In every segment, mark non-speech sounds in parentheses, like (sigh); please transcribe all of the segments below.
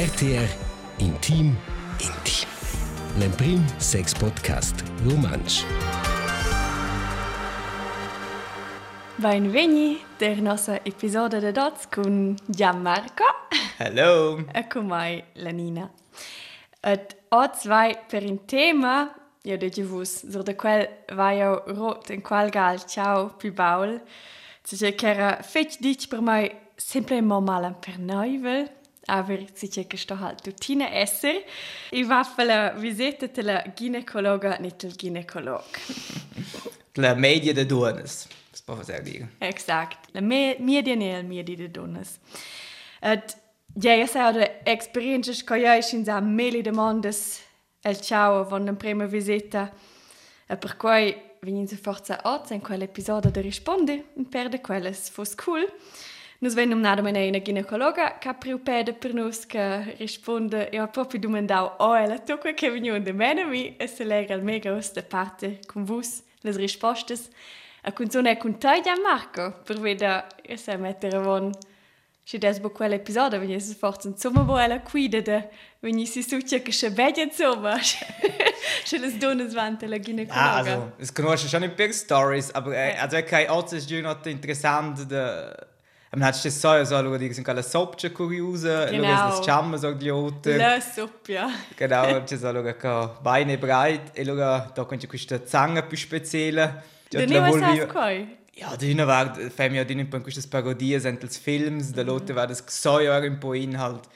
RTR Intim Intim. L'Emprim Sex Podcast Romansch. Benveni der nostra episodio de Dots con Gianmarco Hello! e con me, la Nina. Et O2 per un tema, io dico vos, sur de quel vai io rot in qual gal ciao più baul. C'è che era fetch dic per me semplicemente mal per neuvel, aber si che sto halt tutina esser. I va fa la visita della ginecologa, nicht del ginecolog. La media de duonas. Das può fare dire. Exakt. La me, media ne el media de donas. Et ja, io sa de experiences che io in sa meli demandas el ciao von la prima visita. E per cui venin se forza oz in quell'episodio de risponde per de quelles fos cool. Nus venim nada mena una ginecologa che priupede per nus che risponde io proprio domandau oh ela tocca che veniu de mena mi e se lega al mega osta parte con vus les rispostes a con zona con te ja Marco per veda e se mettere von ci des bo quell'episodio veni se forza insomma bo ela cuida de veni si succia che se vede insomma se les donas vante la ginecologa Ah, also, es conosce schon ein paar Stories, aber äh, also è che oggi è giù not interessant de... Man hat das so, also, die sind alle Sopce curiosa, Genau. das Chamma, so die Otter. la soppia Genau, allora che Beine breit, e allora, da c'è questa zange più de ne was hast koi Ja, da hinten war, fem ja din in queste parodie sind als Films, da lotte war das so ja ein po Inhalt.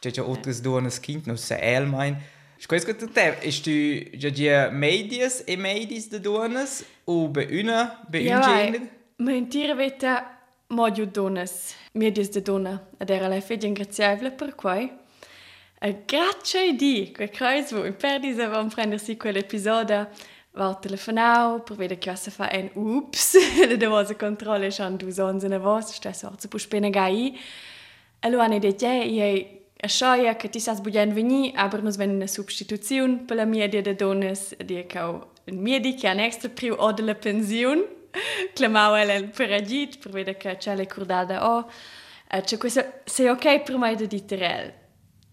C'è ja otras duonas kind, no se el mein. Scusa che tu te, ist du ja die medias e medis de duonas o be una, be un Ja, genere? Mentire veta modio donas, medias de dona, ad era la fede ingraziabile per quai. A grazie di, quel creis wo in perdisa vam prendersi quell'episodio, va telefonau, per vedere che se fa un ups, (laughs) le devo se controlle schon du sons in a vos, sta sorza pu spene gai. Allora ne detto, io a scioglia che ti sas bugen veni, aber nus wenn una substituzione per la media de donas, di che un medi che ha extra priu o della pensione. Clamau ela per agit, per vedere che c'è le cordate o. E c'è questo, se ok per me di diterel.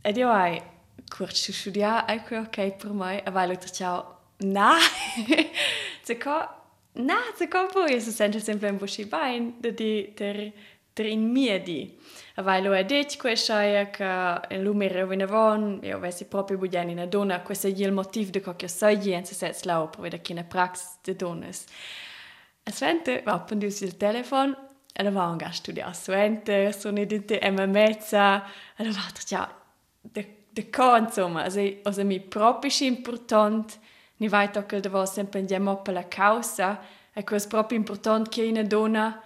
Ed io hai, curci studia, ecco ok per me, e vai l'altro ciao. Na, (laughs) se co, na, se co poi, se sente sempre un busci bain, da di ter, ter in mia di. E vai lo ha detto questo, che in lumere venne von, io avessi proprio bugiani una donna, questo è il motivo di che sai, e se sets lau, per vedere che ne prax de donnes. A Svente va pendiu sul telefon, e la va un gas studia a Svente, sono dite Emma Mezza, e la va già de, de co, insomma, also, also mi proprio important, ni vai tocca da voi sempre andiamo per la causa, e è proprio important che una donna,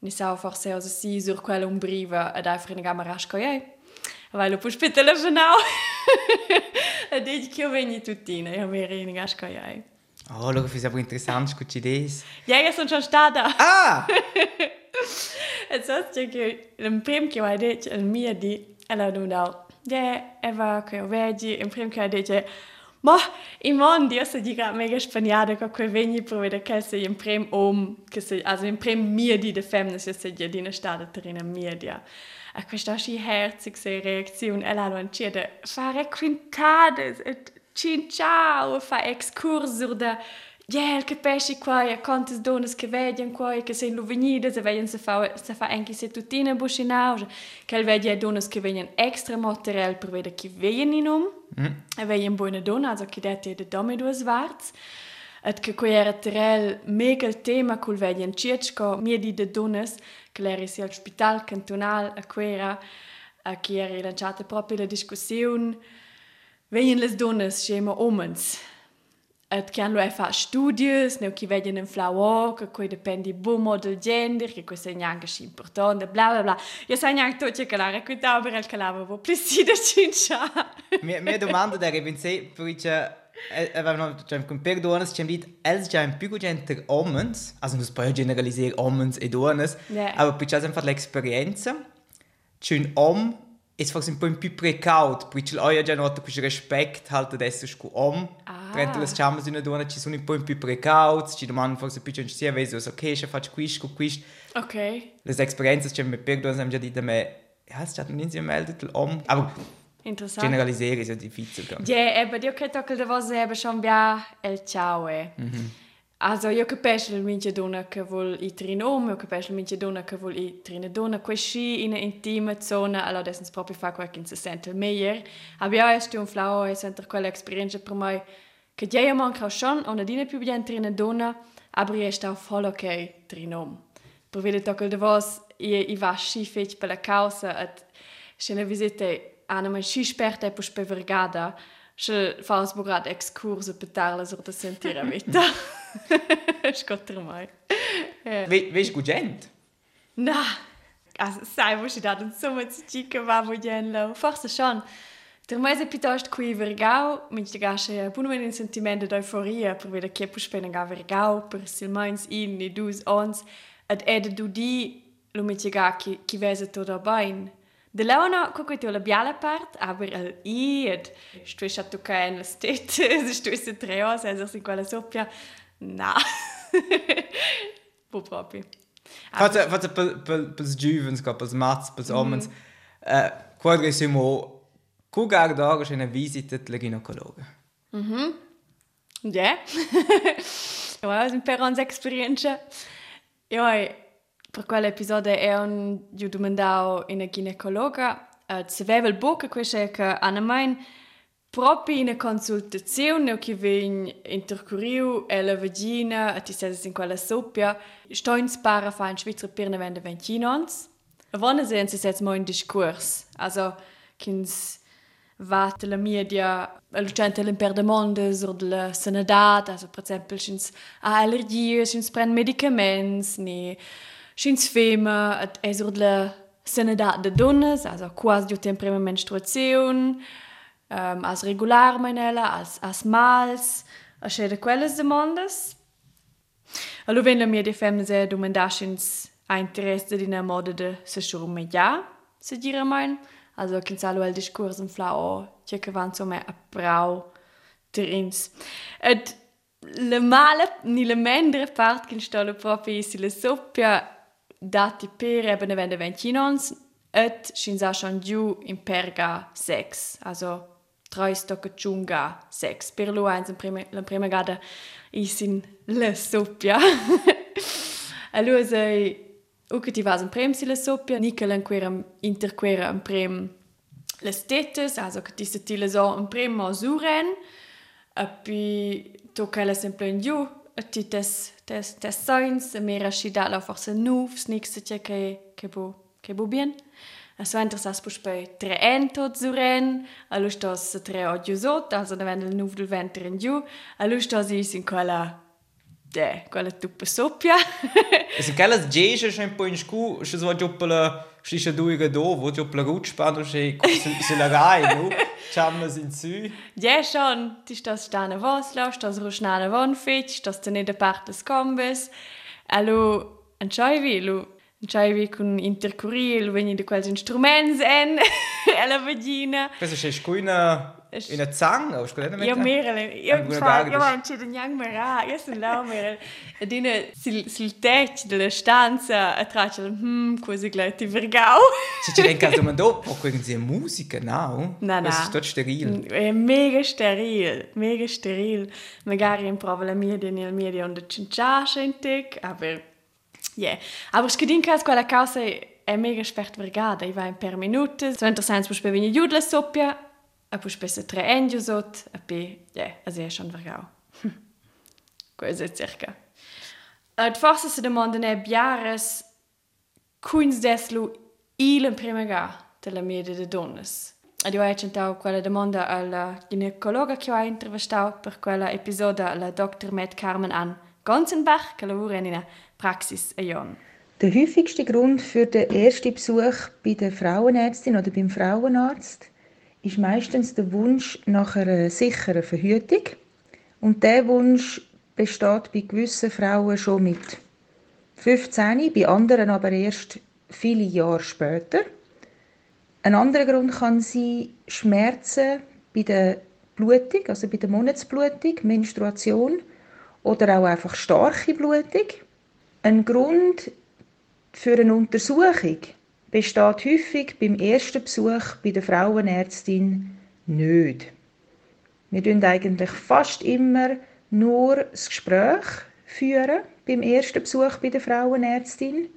ni sa forse also si sur quella umbriva, ed hai frena gamma rasco, eh? Vai lo puoi telefonare. e dici che io vengo tuttina, io mi rinno gasco, eh? Oh, schau, ist aber interessant, scucci des. Ja, io sono già stata. Ah! E so che il primo che ho detto, il mio di, e l'ho detto, ja, Eva, che ho vedi, primo che ho detto, ma i mondi, io sono già mega spagnata, che qui vengi per vedere che sei il primo uomo, che sei, also il primo mio di de femmine, se sei già di una stata terrena mia di. E questa è herzig, se reazione, e l'ho deciso, fare quintades, e cinchau, fa excursur da Jel, che pesci qua, e quantas donas che vedian qua, che che sen luvenidas, e vedian se fa, se fa anche se tutina buscinauge, che el vedi donas che venian extra material per vedere che veien in um, mm. e veien buona dona, also che dette de domi due svarts, et che qui era terrel mega il tema col vedian circo, miedi de donas, che l'erisi al spital cantonal, a quera, a che era lanciata proprio la discussione, Vegn les donas schema omens. Et can lo fa studios, ne chi vedian in flower, che coi dependi bumo del gender, che questo è neanche sì importante, bla bla bla. Io sai neanche tutto che la raccontavo per il calavo, po plisida cincia. Mi, mi domanda da ripense, perché avevano cioè, con per duonas, c'è dit, els già un più gente omens, also non si può generalizzare omens e duonas, Ja. aber perché hanno fatto l'esperienza, c'è un om è forse un po' più precaut, perché l'ho già notato questo rispetto halt adesso con om, Ah. Prende le chiamas in una donna, ci sono un po' più precaut, ci domandano forse più ci sia, vedi, ok, se faccio questo, questo, Ok. le esperienze, c'è mi per duonas, hanno già a me, ja, es hat nicht gemeldet, om, aber Interessant. Generalisiere ist ja difficil. Ja, yeah, eben, io credo che devo eben schon via el ciao. Eh. Mm -hmm. Also, io capisco il mince donna che vuol i trinom, io capisco il mince donna che vuol i trinadonna, questo in un'intima zona, allora adesso si proprio fa qualche si sente meglio. Abbiamo questo un flau e sento quella esperienza per me che già manca schon, una dina più bien trinadonna, aber io sto voll ok trinom. Per vedere che devo i va schifet per la causa, et scena visite Anna mein Skisperrt e pus pe vergada, se fas bugrad excurse per tarla sur da sentire vita. (laughs) ist Gott der Mai. Wie, wie ist Gugent? Na, also sei, wo ich da dann so mit Chica war, wo ich hinlaufe. Forse schon. Der Mai ist piuttosto qui Vergau, mit der Gasche Bunmen in Sentimento d'Euforia, per vedere che può spendere a Vergau, per il Mainz in, i dus, ons, ad ed du di, lo mit der Gacchi, chi vese tutto bene. De Leona guckt die labiale Part, aber el id, stößt du kein Stet, stößt drei aus, also sind quelle Soppia. Bo proprio. Fate fate pels juvens, pels mats, pels omens. Quadri simo cu garda che una visita alla ginecologa. Mhm. Ja. (laughs) Ja, è un per ons esperienza. Ja, per quell'episodio è un giù domandato in una ginecologa se aveva il bocca questa che Anna mein proprio in consultazione che viene intercorriu e la vagina e ti sei in quella soppia. Sto in spara fa in Svizzera per ne vende 20 ans e vanno se si setz mo in discurs. Also kins vate la media la gente l'imper de monde sur de la sanità also per esempio a allergie kins pren medicaments ni Schins fema et es ur la sanidad de donnes, also quasi giù tem prima menstruazione, um, as regular manella, as, as mals, a sche de quelles demandas. Allo ven la mia de femne se domandaschins a interesse di na moda de se schur media, se dire mein. Also kins allo el diskurs en flau, tje che van so me a brau trins. Et le male ni le mendre part kin stolo proprio si le soppia dati per eben wenn der ventinons et shin sa schon giu in perga 6 also drei stocke chunga 6 per lo eins prima la prima gada is in le soppia allo (laughs) sei o che ti vas in prem si le soppia en queram interquera en prem le stetes also che ti se ti le so en prem mo suren. E pi tocca le sempre in giù ti tes tes tes signs e mera shida la forse nu snicks che che che bo che bo bien so interessas pus pe tre ento zuren allo stos tre odio sot also da wenn nu del venter in giù allo stos is in quella de quella tuppa soppia. (laughs) Es quella gege schon po in scu schon so joppela Scisce due che dopo, ti ho plagut spano se se la gai, no? Chamma sin su. Ja schon, ti stas stane was la, stas rusnane von fetch, stas te ne de part des combes. Allo, chai vi, lo Vi con intercurril, veni di quels instruments en, (laughs) e la vagina. Questo c'è scuina Una zang? Oder ist ja, mehrere. Ja, ich meine, c'è un young mera. Io sono là, mera. E dine, sul tetto della stanza, a traccia, hm, quasi gleich ti vergau. (laughs) Se ci denka, also man dopo, irgendwie musica, no? No, no. Das ist dort steril. È mega steril, mega steril. Magari in prova la mia, di nel mia, di onda cinciascia in tic, aber, yeah. Aber scadinca, quella causa è mega spert vergada. I vai per minute. So interessant, se puoi venire giù della soppia, a pus pesa tre engios ot, a pe, ja, as è schon vergau. (laughs) È circa. Ad forse se demanda ne biares, cuins deslu il in prima ga della media de donnes. Ad io ho centau quella domanda alla ginecologa che ho intervistato per quella episodia la Dr. Matt Carmen Ann Gonzenbach, lavora in einer Praxis a Jon. Der häufigste Grund für den ersten Besuch bei der Frauenärztin oder beim Frauenarzt ist meistens der Wunsch nach einer sicheren Verhütung. Und der Wunsch besteht bei gewissen Frauen schon mit 15, bei anderen aber erst viele Jahre später. Ein anderer Grund kann sein Schmerzen bei der Blutung, also bei der Monatsblutung, Menstruation oder auch einfach starke Blutung. Ein Grund für eine Untersuchung besteht häufig beim ersten Besuch bei der Frauenärztin nicht. Wir führen eigentlich fast immer nur das Gespräch führen beim ersten Besuch bei der Frauenärztin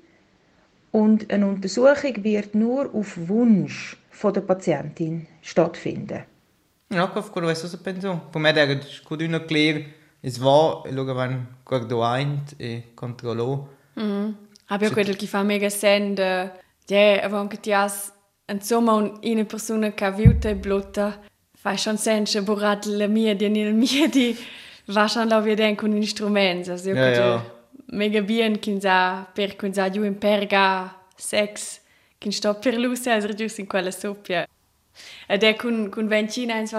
und eine Untersuchung wird nur auf Wunsch von der Patientin stattfinden. Ja, quello è cosa penso. Per me era scudo clear, es va, luego van guardo eint e controllo. Mm. Aber ja, quello che fa mega sen de, ja, avon che ti has insomma un, una persona che ha viuto e blutta, fa schon sen che borat la mia di nel (laughs) mia di va schon la via con instrumenti, also ja, ja. mega bien kin sa per kun sa giù in perga sex kin sto per luce also giù in quella soppia. Ed è con con vencina ins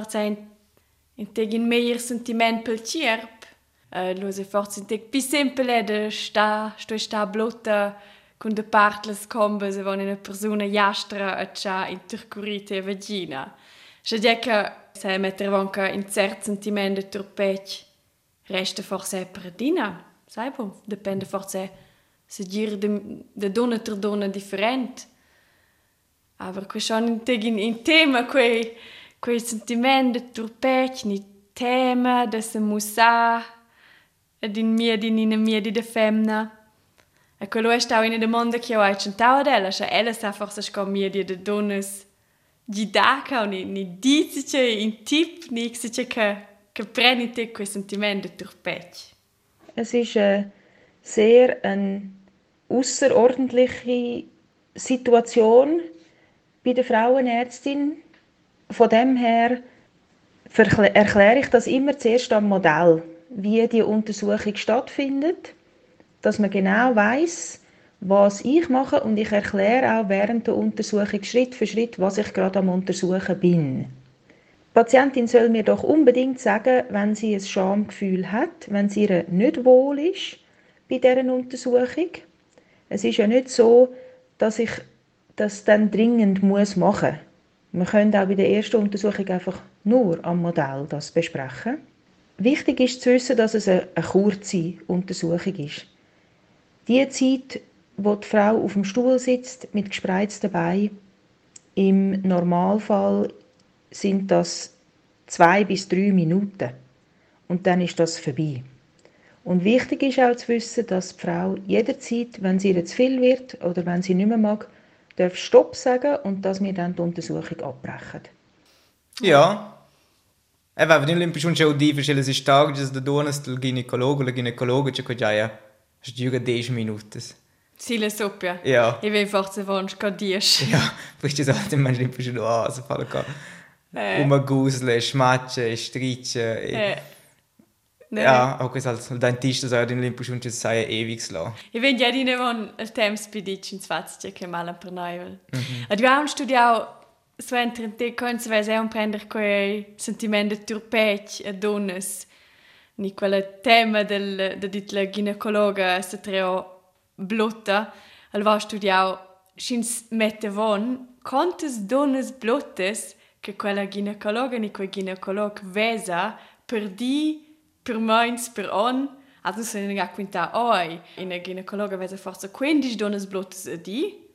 sein in meier sentiment pel cirp. Uh, lo se forse in teg pi semple de sta sto sta blotta con de partles combe se von una persona jastra a cha intercurrite vagina. Se dica se metter vanca in cert sentiment de turpech resta forse perdina. Sai bom, depende forse se gir de, de donna ter donna different. Aber que schon in tegin in tema quei quei sentiment de turpech ni tema de se musa ed in mia di nina mia di de femna. E quello è stau in domanda che ho accentato ad ella, cioè ella sa forse scom mia di de donnes di daca o ni, ni dice in tip ni che che prendi te quei sentiment de turpech. Es ist eine sehr eine außerordentliche Situation bei der Frauenärztin. Von dem her erkläre ich das immer zuerst am Modell, wie die Untersuchung stattfindet, dass man genau weiß, was ich mache und ich erkläre auch während der Untersuchung Schritt für Schritt, was ich gerade am Untersuchen bin. Die Patientin soll mir doch unbedingt sagen, wenn sie ein Schamgefühl hat, wenn sie ihr nicht wohl ist bei dieser Untersuchung. Es ist ja nicht so, dass ich das dann dringend machen muss. Wir können auch bei der ersten Untersuchung einfach nur am Modell das besprechen. Wichtig ist zu wissen, dass es eine, eine kurze Untersuchung ist. Die Zeit, wo die Frau auf dem Stuhl sitzt mit gespreizten Beinen, im Normalfall sind das zwei bis drei Minuten. Und dann ist das vorbei. Und wichtig ist auch zu wissen, dass die Frau jederzeit, wenn sie ihr zu viel wird oder wenn sie nicht mehr mag, darf Stopp sagen und dass wir dann die Untersuchung abbrechen. Ja. E va, vedem limpi schon schon die verschiedene Tage, dass der Donas der Gynäkologe oder Gynäkologe ci cogia es dura 10 Minuten. Sile soppia. Ja. Ich will forse vonsch ca 10. Ja, perché so ti mangi limpi schon ah, so fa ca. Eh. Uma gusle, schmatche, stricce. Nee. Ja, auch als Dentist, also in Limpuschunch, das sei ewig lang. Ich bin ja die, die ein Temps bei dir in 20 Jahre mal per Neuvel. Mhm. Und wir haben studiert, so ein Trentè, kannst du weißt, auch prendere quei Sentiment di turpec a donnes. Ni quel tema del, da dit la ginecologa se treo blotta, al va studiau, scins mette von, quantes donnes blottes che quella ginecologa ni quel ginecolog vesa per di per meins per on. Also se ne quinta oi. In a ginecologa vesa forse 15 donnes blottes a di.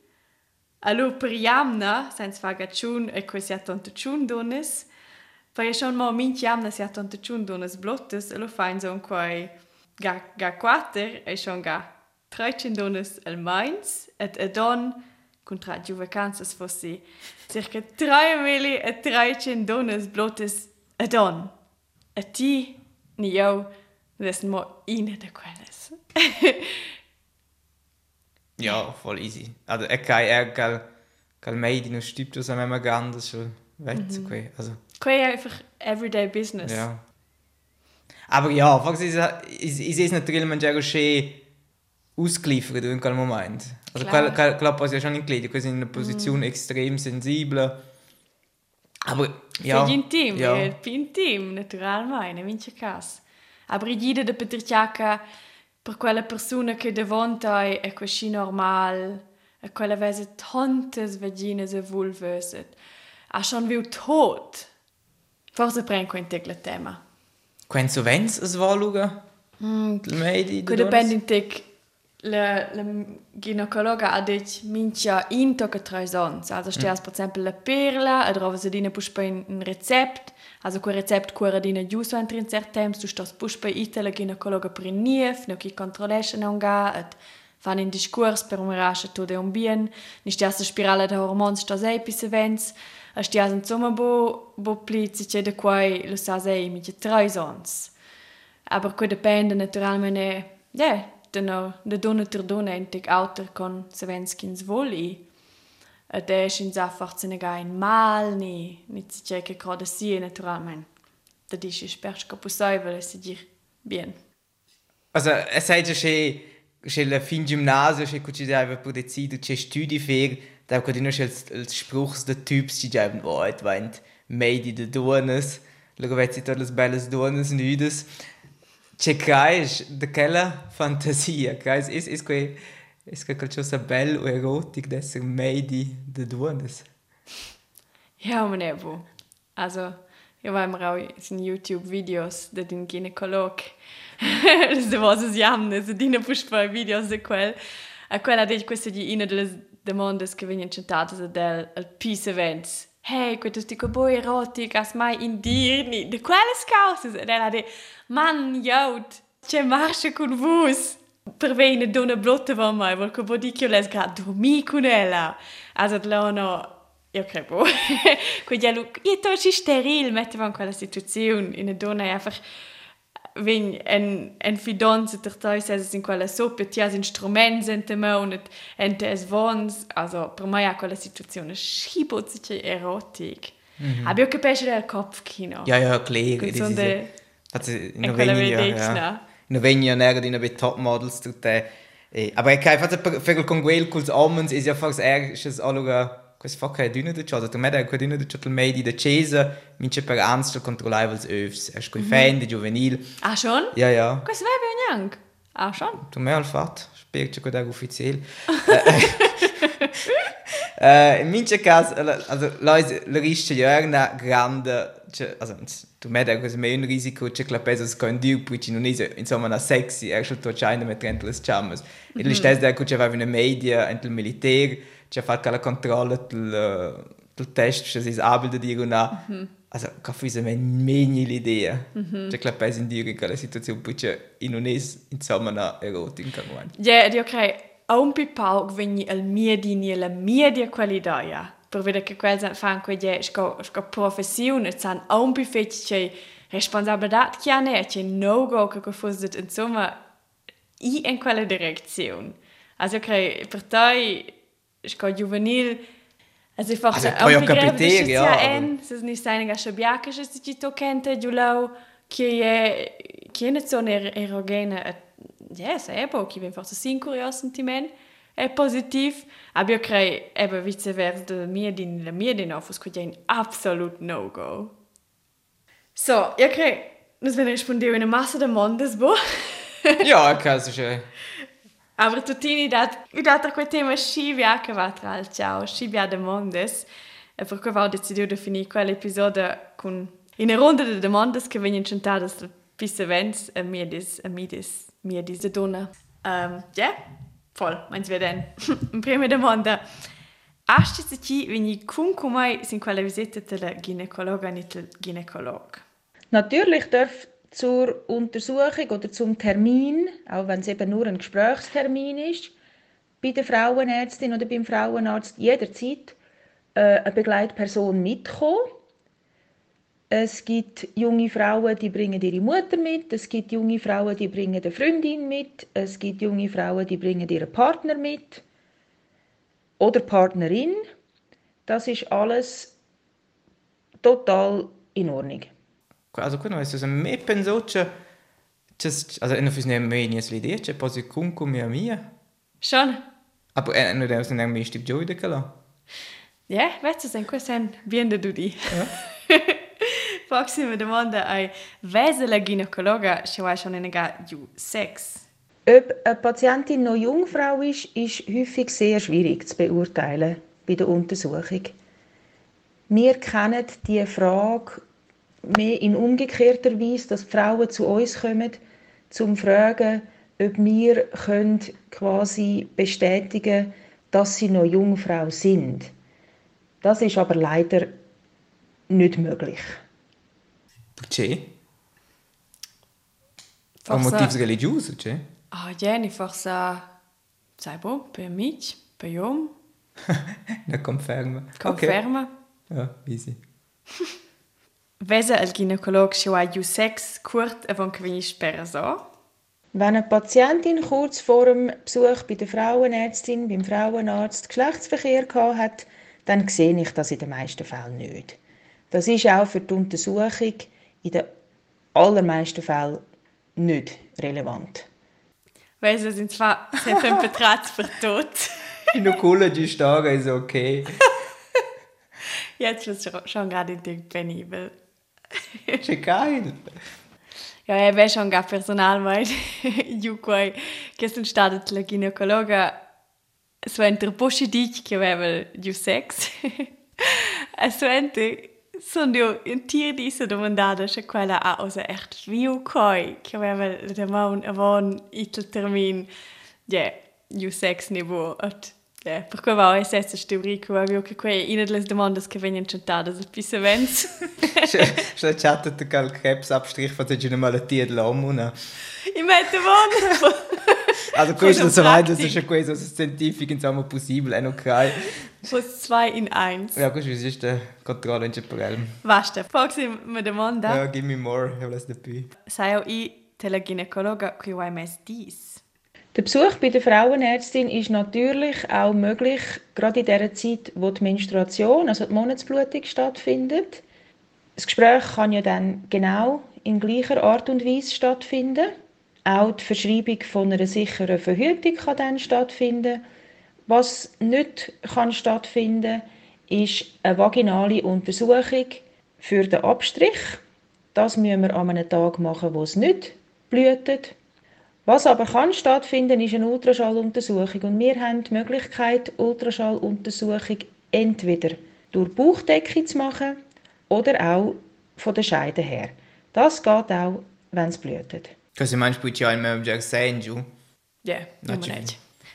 Allo per jamna sens faga chun e quei sia tonta chun donnes Poi schon mal min jamna sia tonta chun donnes blottes e lo fain so quei ga ga quater e schon ga 13 donnes al meins et a don contra giu vacanzas fossi circa 3 mili e 13 donnes blottes a don. A ti ni eu das mo ina de quelles Ja, voll easy. Also, er kann, er kann, kann meidi noch stübt das am immer gern, das schon weit zu quei. Also, quei einfach everyday business ja. Aber ja, faktisch ist ich sehe es natürlich manchmal schön ausgeliefert in keinem Moment. Also, Klar. klar, klar, ja schon in Glied, wir sind in einer Position extrem sensibel. Aber, ja. Für intim, ja. ja. più intim, naturalmente, vince cas. Aber jeder de Petriciaca, per quella persona che davanti è così normal, e quella vese tantas vaginas e vulvas, ha schon viu tot. Forse prenco in tec la tema. Quando so wenn's es schauen? Mm, Quando Donas? depende in tec le, le ginecologa ha detg mincha intoketraisons. Also stes mm. per exempel la perla, adrova se dine puspa un recept, also quel recept cuore dine giusto entri in certems, tu stas puspa ite la ginecologa prenief, ne qui controlesce non ga, et fan in discurs per umerasche tu de un bien, ni stes spirale de hormons stas epis events, a stes insomma bo, bo plizice de quai lo sase imice traisons. Aber quel depende naturalmente, yeah, no, da dona ter dona entic auter con sevenskins voli. E de schins einfach zu nega in mal ni, ni si c'è che croda si naturalmente. Da dici sperch che possibile si dir bien. Also, es sagt ja schon, che la fin gimnasio che cu ci dava per decido che studi fer da co dino che il spruchs de typs ci javen oh et weint made de dones lo vet si todas belles dones nudes C'è cais de quella fantasia, cais (laughs) is is quei is che qualcosa bello e erotic d'essere made de duones. Ja, man evo. Also, io vai mir auch in YouTube-Videos de din Gynäkolog. (laughs) das was es jamne, so dine puspa videos de quel. A quella de queste di ina delle domande che vengono centate del al peace events hey, questo stico boi eroticas mai indirni, de quelles causas? ed ella de, man, jaut, ce marche con vus. Per vene dona blotte va mai, vol che vodi che les gra dormi con ella. Asat lono, io crepo. (laughs) Quindi, io to ci steril, mettevan quella situazione, in dona è einfach, wenn en en fidanza ter tais es in quella sopra ti has instruments in te mano et ente es vons also per me a quella situazione schibozziche erotic mm -hmm. aber io capisco il kopf kino ja ja klar so de also in novenia ja in novenia nera di una top models tutte eh, aber ich kann einfach per con quel col omens is ja fast erstes allora questa fa che dünne de cosa tu meda che dünne de chotel medi de cese mince per ans controllare els öfs es coi fan de juvenil. Ah schon? Ja ja. Questo vai ben yang ah schon? Tu me al fat. Spiegt che da ufficiell (laughs) äh in mince cas also leute le rische ja una grande also tu meda questo me un risiko che la pesa con dio poi non è insomma una sexy er schon to china mit rentles chamas e le stesse da che aveva una media entel militare c'è fatto la controllo del, test, c'è si abile di una mm -hmm. also ca fise me meni l'idea mm -hmm. c'è clap in dire che la situazione poi c'è in un es insomma una erotica guan ja io credo a un pipau veni al mia di ni la mia di qualità ja per vedere che quel fan quei je sco sco professione san a un pifet c'è responsabilità che ha ne c'è no go che fosse insomma i in quella direzione also credo per te sco juvenil. Also einfach also, ho capito ja en se ni sai nga shabiaka che si to kente giulau che è che è so ne erogene yes è bo che vien forse sin curios sentiment è positiv. Aber io crei eben viceversa mia din la mia din ofus che è absolut no go so io crei nos ven rispondere una massa de mondes bo ja caso c'è Aber tutini dat i dat quel tema scivia che va tra il ciao scivia de mondes. E per cui ho deciso di finire quell'episodio con in una ronda di domande che vengono centrate da pisse events e mia dis e mia dis mia dis de donna um, ja voll. Meins wir denn? Prima domanda Asti se ci veni cum cum sin quella visita della ginecologa nit del ginecolog Natürlich darf zur Untersuchung oder zum Termin, auch wenn es eben nur ein Gesprächstermin ist, bei der Frauenärztin oder beim Frauenarzt jederzeit äh, eine Begleitperson mitkommen. Es gibt junge Frauen, die bringen ihre Mutter mit. Es gibt junge Frauen, die bringen eine Freundin mit. Es gibt junge Frauen, die bringen ihren Partner mit. Oder Partnerin. Das ist alles total in Ordnung also quello è me penso che just also in office nem me nies l'idea che posi cum cum mia mia. Schon aber eh, non devo nem mi stip gioide che la ja weißt du questo è bien de dudi ja Proxima domanda ai Wese la ginekologa ci vai schon in ga ju sex Ob eine Patientin noch Jungfrau ist, ist häufig sehr schwierig zu beurteilen bei der Untersuchung. Wir kennen die Frage mehr in umgekehrter Weise, dass die Frauen zu uns kommen, zum fragen, ob wir können quasi bestätigen dass sie noch Jungfrau sind. Das ist aber leider nicht möglich. Perché? Un Forse- motivo religioso, c'è? Ah, Jenny, forse... Sai boh, per amici, per iom, (laughs) Non conferma. conferma. Okay. Ja, easy. (laughs) Vese il gynecolog schon ein U6 kurt avant que veni sperra so. Wenn eine Patientin kurz vor dem Besuch bei der Frauenärztin, beim Frauenarzt Geschlechtsverkehr gehabt hat, dann sehe ich das in den meisten Fällen nicht. Das ist auch für die Untersuchung in den allermeisten Fällen nicht relevant. Vese sind zwar (laughs) sempre un Betratz per tot. In der Kuhle die Starre ist okay. (laughs) Jetzt wird es schon gerade in (laughs) penibel. C'è geil. Ja, vet schon gar personal med (laughs) Jukwai, sono stata la ginecologa suenter positiv che aveva U6. e suenter (laughs) sono io in tir di se domandata se quella ha osa echt viu coi che aveva da maun avon itel termin ja U6 niveau at ja per cui va es essa teoria che aveva che quei in le domande che vengono chantate a pisavens Schnell chattet der Karl Krebsabstrich von der Malattie dell'omuna. I mette von (laughs) Also questo der weit, das ist ja questo scientifico insomma possibile, è ok. Plus 2 in 1. Ja, questo ist die Kontrolle in Ceparelm. Basta, Foxy mi domanda. Ja, give me more, ich will es dabei. Sai auch ich, der Gynäkologe, qui vai mes dies. Der Besuch bei der Frauenärztin ist natürlich auch möglich, gerade in der Zeit, wo die Menstruation, also die Monatsblutung stattfindet. Das Gespräch kann ja dann genau in gleicher Art und Weise stattfinden. Auch die Verschreibung von einer sicheren Verhütung kann dann stattfinden. Was nicht kann stattfinden, ist eine vaginale Untersuchung für den Abstrich. Das müssen wir an einem Tag machen, wo es nicht blutet. Was aber kann stattfinden, ist eine Ultraschalluntersuchung. Und wir haben die Möglichkeit, Ultraschalluntersuchung entweder durch die Bauchdecke zu machen oder auch von der Scheide her. Das geht auch, wenn es blutet. Cosa meinst du, ja, già sei giù? Ja, non ci- me ne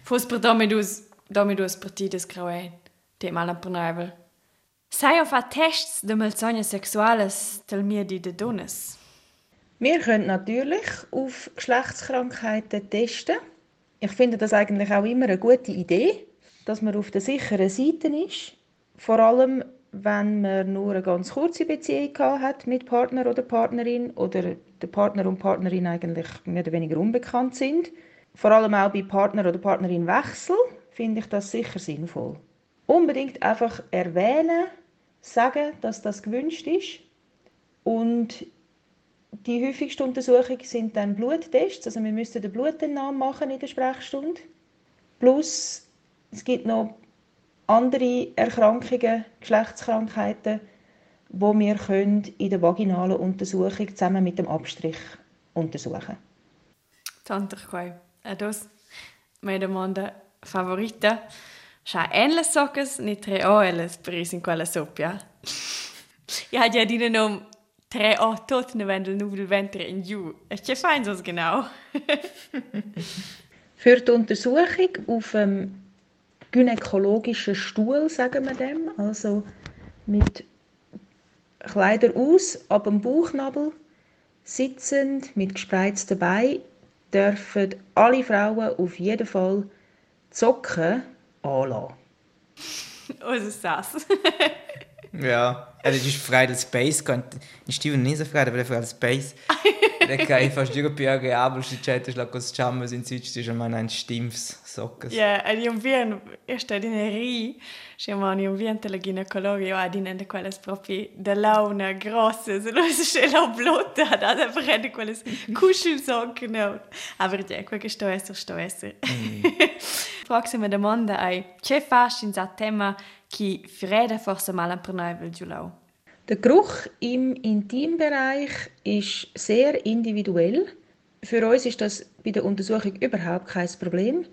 Fos per domi dus, domi dus partides crauè, te mal per navel. Sai auf a tests de malsogna sexuales del mir di de dones. Wir können natürlich auf Geschlechtskrankheiten testen. Ich finde das eigentlich auch immer eine gute Idee, dass man auf der sicheren Seite ist. Vor allem, wenn man nur eine ganz kurze Beziehung hat mit Partner oder Partnerin oder der Partner und Partnerin eigentlich mehr oder weniger unbekannt sind. Vor allem auch bei Partner oder Partnerin Wechsel finde ich das sicher sinnvoll. Unbedingt einfach erwähnen, sagen, dass das gewünscht ist und die häufigste Untersuchung sind dann Bluttests, also wir müssen den Blutentnahme machen in der Sprechstunde. Plus es gibt noch andere Erkrankungen, Geschlechtskrankheiten, wo wir in der vaginalen Untersuchung zusammen mit dem Abstrich untersuchen. Tantrikoi, äh, das meine Manda Favorita. Schau, ähnliche Sachen, nicht reales, aber sind quelle Soppia. Ja, (laughs) ja, deinen Namen 3,8 wenn du will Winter in Ju. Ich weiß das genau. (laughs) Für die Untersuchung auf ähm, einem gynäkologischen Stuhl, sagen wir dem, also mit Kleider aus, ab dem Bauchnabel, sitzend, mit gespreizten Beinen, dürfen alle Frauen auf jeden Fall Zocken anlassen. (laughs) Oh, Was ist das? (laughs) Ja, also ist frei del Space, in Steven non è frei, aber frei del Space. (laughs) Da kann ich fast irgendwie agreabel, si c'è la cosa chamma in Süd, ist mal ein Stimms Sockes. Ja, e io vien, io sto in ri, se man io vien te la ginecologa, io adin ende quelles proprio de launa grosse, so lo se c'è la blotta, da. Da prende quelles Kuschelsocken, no. Aber ja, quel (laughs) che sto esser, sto esser. Fragsi me domanda ai, che fas in za tema chi frede forse mal un pernaivel giulau? Der Geruch im Intimbereich ist sehr individuell. Für uns ist das bei der Untersuchung überhaupt kein Problem.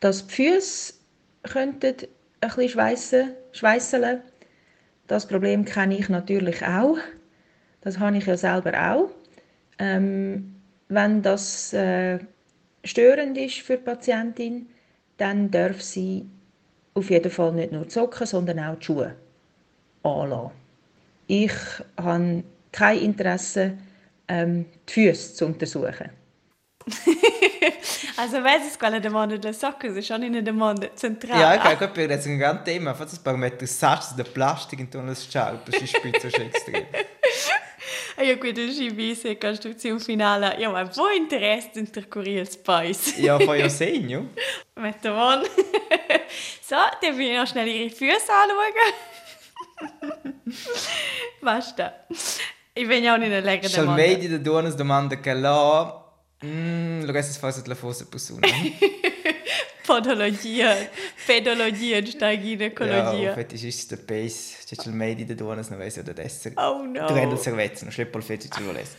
Dass die Füße könnten ein bisschen schweissen, das Problem kenne ich natürlich auch. Das habe ich ja selber auch. Ähm, wenn das äh, störend ist für die Patientin, dann darf sie auf jeden Fall nicht nur die Socken, sondern auch die Schuhe anlassen. Ich habe kein Interesse, ähm, die Füße zu untersuchen. (laughs) also weiss es quale domanda socche, se schon in domanda centrale. Ja, ich glaube, das ist ein ganz Thema. Fast ein paar Meter Satz der Plastik in tunnels Schau, das ist spitze schon extrem. (laughs) Ja, gut, das ist eine Konstruktion finale. Ja, aber wo Interesse interkurriert es bei uns? Ja, von ja sehen, ja. (laughs) Mit dem Mann. (laughs) so, dann will ich noch schnell ihre Füße anschauen. (laughs) weißt du? Ich bin ja auch nicht eine längere (laughs) Schall vedi da duonas domanda che là... Mm, lo resta forse la fosse persona. Podologia, pedologia ginecologia. Ja, fetischista pace. C'è il medi da duonas non vesi da essere. Oh no. Tu rendi il servezzo, non schleppo il fetisch ci volesse.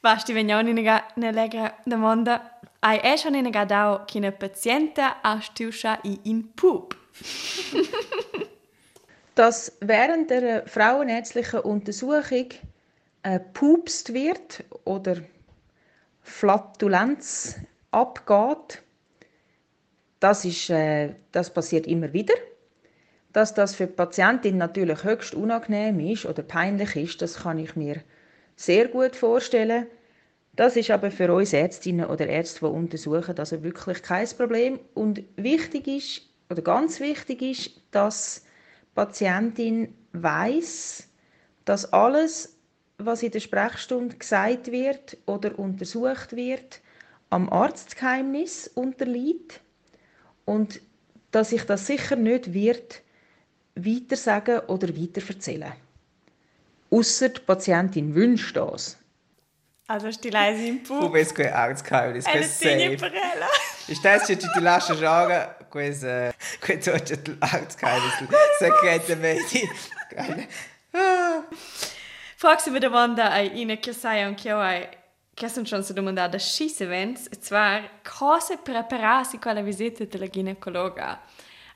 Basti, wenn ja nicht eine längere Demanda. Hai è schon in gadao che una paziente ha stuscia in Pup. (laughs) dass während der frauenärztlichen Untersuchung äh, wird oder Flatulenz abgeht, das, ist, äh, das passiert immer wieder. Dass das für die Patientin natürlich höchst unangenehm ist oder peinlich ist, das kann ich mir sehr gut vorstellen. Das ist aber für uns Ärztinnen oder Ärzte, die untersuchen, also wirklich kein Problem. Und wichtig ist, oder ganz wichtig ist, dass Patientin weiß, dass alles, was in der Sprechstunde gesagt wird oder untersucht wird, am Arztgeheimnis unterliegt und dass ich das sicher nicht wird weitersagen oder weiterverzählen. Ausser die Patientin wünscht das. Also ist die leise im Bauch. Come è Arztgeheimnis? Questo è Stai se ti lascia giocare questo questo è l'Arztgeheimnis. Segrete Medi. Fragst du mir Wanda ai in che sai anche io che sono schon so domandata schisse vens e zwar cosa prepararsi con la visita della ginecologa.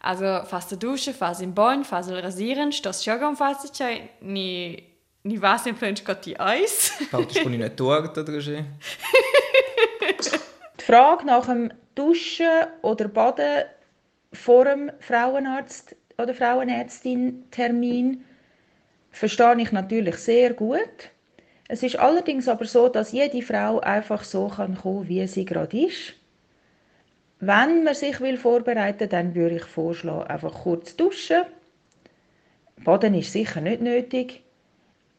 Also fast Dusche, fast im Bonn, fast rasieren, stas joggen fast cioè ni ni was im French got die Eis. Baut du schon in eine Torte oder so? Die Frage nach dem Duschen oder Baden vor dem Frauenarzt oder Frauenärztin Termin verstehe ich natürlich sehr gut. Es ist allerdings aber so, dass jede Frau einfach so kann kommen, wie sie gerade ist. Wenn man sich will vorbereiten, dann würde ich vorschlagen, einfach kurz duschen. Baden ist sicher nicht nötig.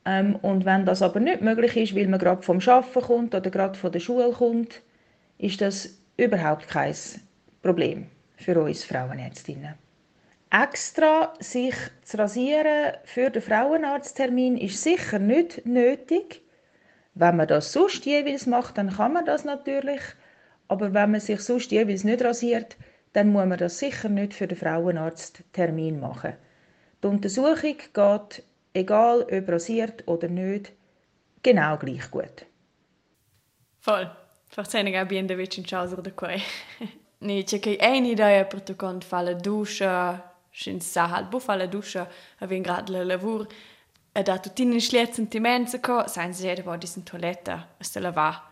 Ähm, und wenn das aber nicht möglich ist, weil man gerade vom Arbeiten kommt oder gerade von der Schule kommt, ist das überhaupt kein Problem für uns Frauenärztinnen. Extra sich zu rasieren für den Frauenarzttermin ist sicher nicht nötig. Wenn man das sonst jeweils macht, dann kann man das natürlich. Aber wenn man sich sonst jeweils nicht rasiert, dann muss man das sicher nicht für den Frauenarzttermin machen. Die Untersuchung geht, egal ob rasiert oder nicht, genau gleich gut. Voll. Forse ne abbiamo da vicino ciao da qua. Ni c'è che è un'idea per tu quando fa la doccia, sin sa halt bu fa la doccia, avin grad la lavur, e da tutti in schliet sentimenti sein sie jede body in toiletta, es te la va.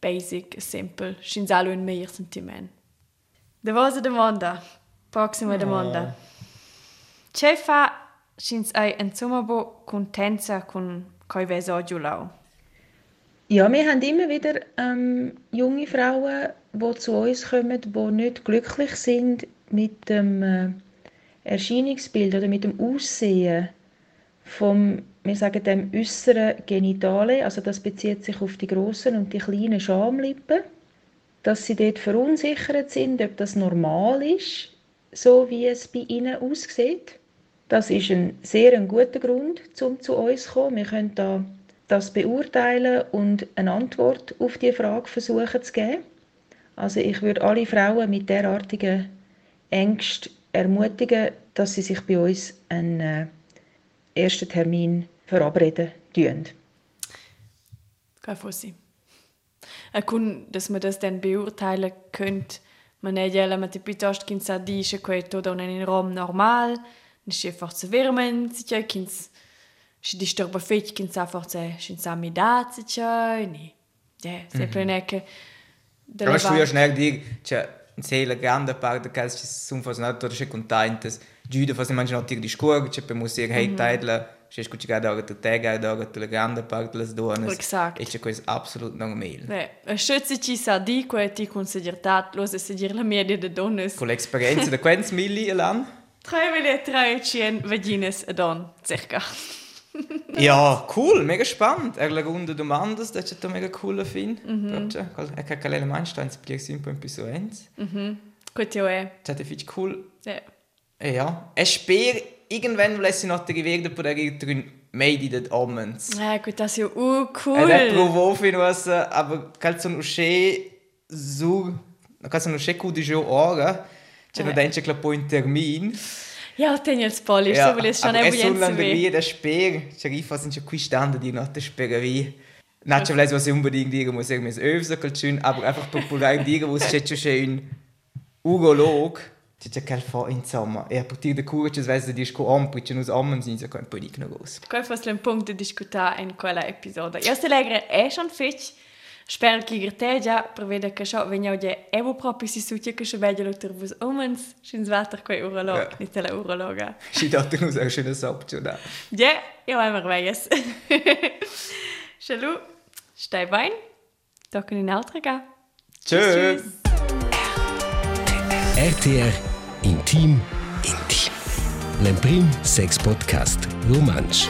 Basic, simple, sin sa un meilleur sentiment. Da was domanda. Proxima domanda. C'è fa sin ai insomma bo contenza con coi veso giulau. Ja, wir haben immer wieder ähm, junge Frauen, die zu uns kommen, die nicht glücklich sind mit dem äh, Erscheinungsbild oder mit dem Aussehen vom, wir sagen dem äußeren Genitale, also das bezieht sich auf die großen und die kleinen Schamlippen, dass sie dort verunsichert sind, ob das normal ist, so wie es bei ihnen aussieht. Das ist ein sehr ein guter Grund, um zu uns zu kommen. Wir können da das beurteilen und eine Antwort auf die Frage versuchen zu geben. Also ich würde alle Frauen mit derartigen Ängsten ermutigen, dass sie sich bei uns einen äh, ersten Termin verabreden tun. Kein Fossi. Kun, dass man das dann beurteilen könnte, man è già ma piuttosto che sa dice che tutto non è in Rom normal, non è forse vermen, si c'è che și disturba feci când s-a forță și în sami dați ce ni. Ja, se mm -hmm. plene că delle Aber früher vache. schnell dir, c'è in sé la grande parte che ci sono fas not oder c'è contentes. Giuda fas immagino dir di scuola, c'è per musir hey taidla, c'è scucci gada ora tu te gada ora tu la grande parte las donas. Exakt. E c'è questo absolut normal. Ne, a schütze ci sa di quei ti considertat los a seguir la media de donnes. Con l'esperienza da quants milli l'anno? 3,3 vagines a don, circa. Ja, cool, mega spannend. Er dem Anders, das ist mega cool Film. Mhm. Er kann keine Elemente, eins blir sim po episodio 1. Gut, ja, eh. Das ist cool. Ja. Ja, es sper irgendwann lässt sich noch der Gewirr på der drin made in den Omens. Ja, gut, das ist ja uh, cool. Ed è provo fino a se, aber calzo un usce su, calzo un usce cu di jo ora, c'è una Eh. dente che la po in termin. Ja, ten jetzt Polish, so ich schon soll dann bisschen wie der Speer, c'è rifa sind schon qui noch der Speer wie. Nicht schon was ich unbedingt dire muss irgendwie öfter kalzün, aber einfach populär dire, wo es c'è schon ein urolog, c'è c'è quel fa insomma. E a partir de cura c'è svese di sco ampri, c'è nos ammen sind so kein po ignoros. Qual fosse un punto di discutere in quella episodio. Io se legre è schon Espero que gretei já para ver que só venha o dia eu próprio se sutia que se veja lutar vos homens, schins water com urolog, nem tela urologa. Și dau tu nos așa nos opțiu, da. Ja, eu ai merveilles. Shalu, (laughs) stai bine. Tocken in Altrega. Tschüss. RTR Intim Intim. L'Emprim Sex Podcast Romansch.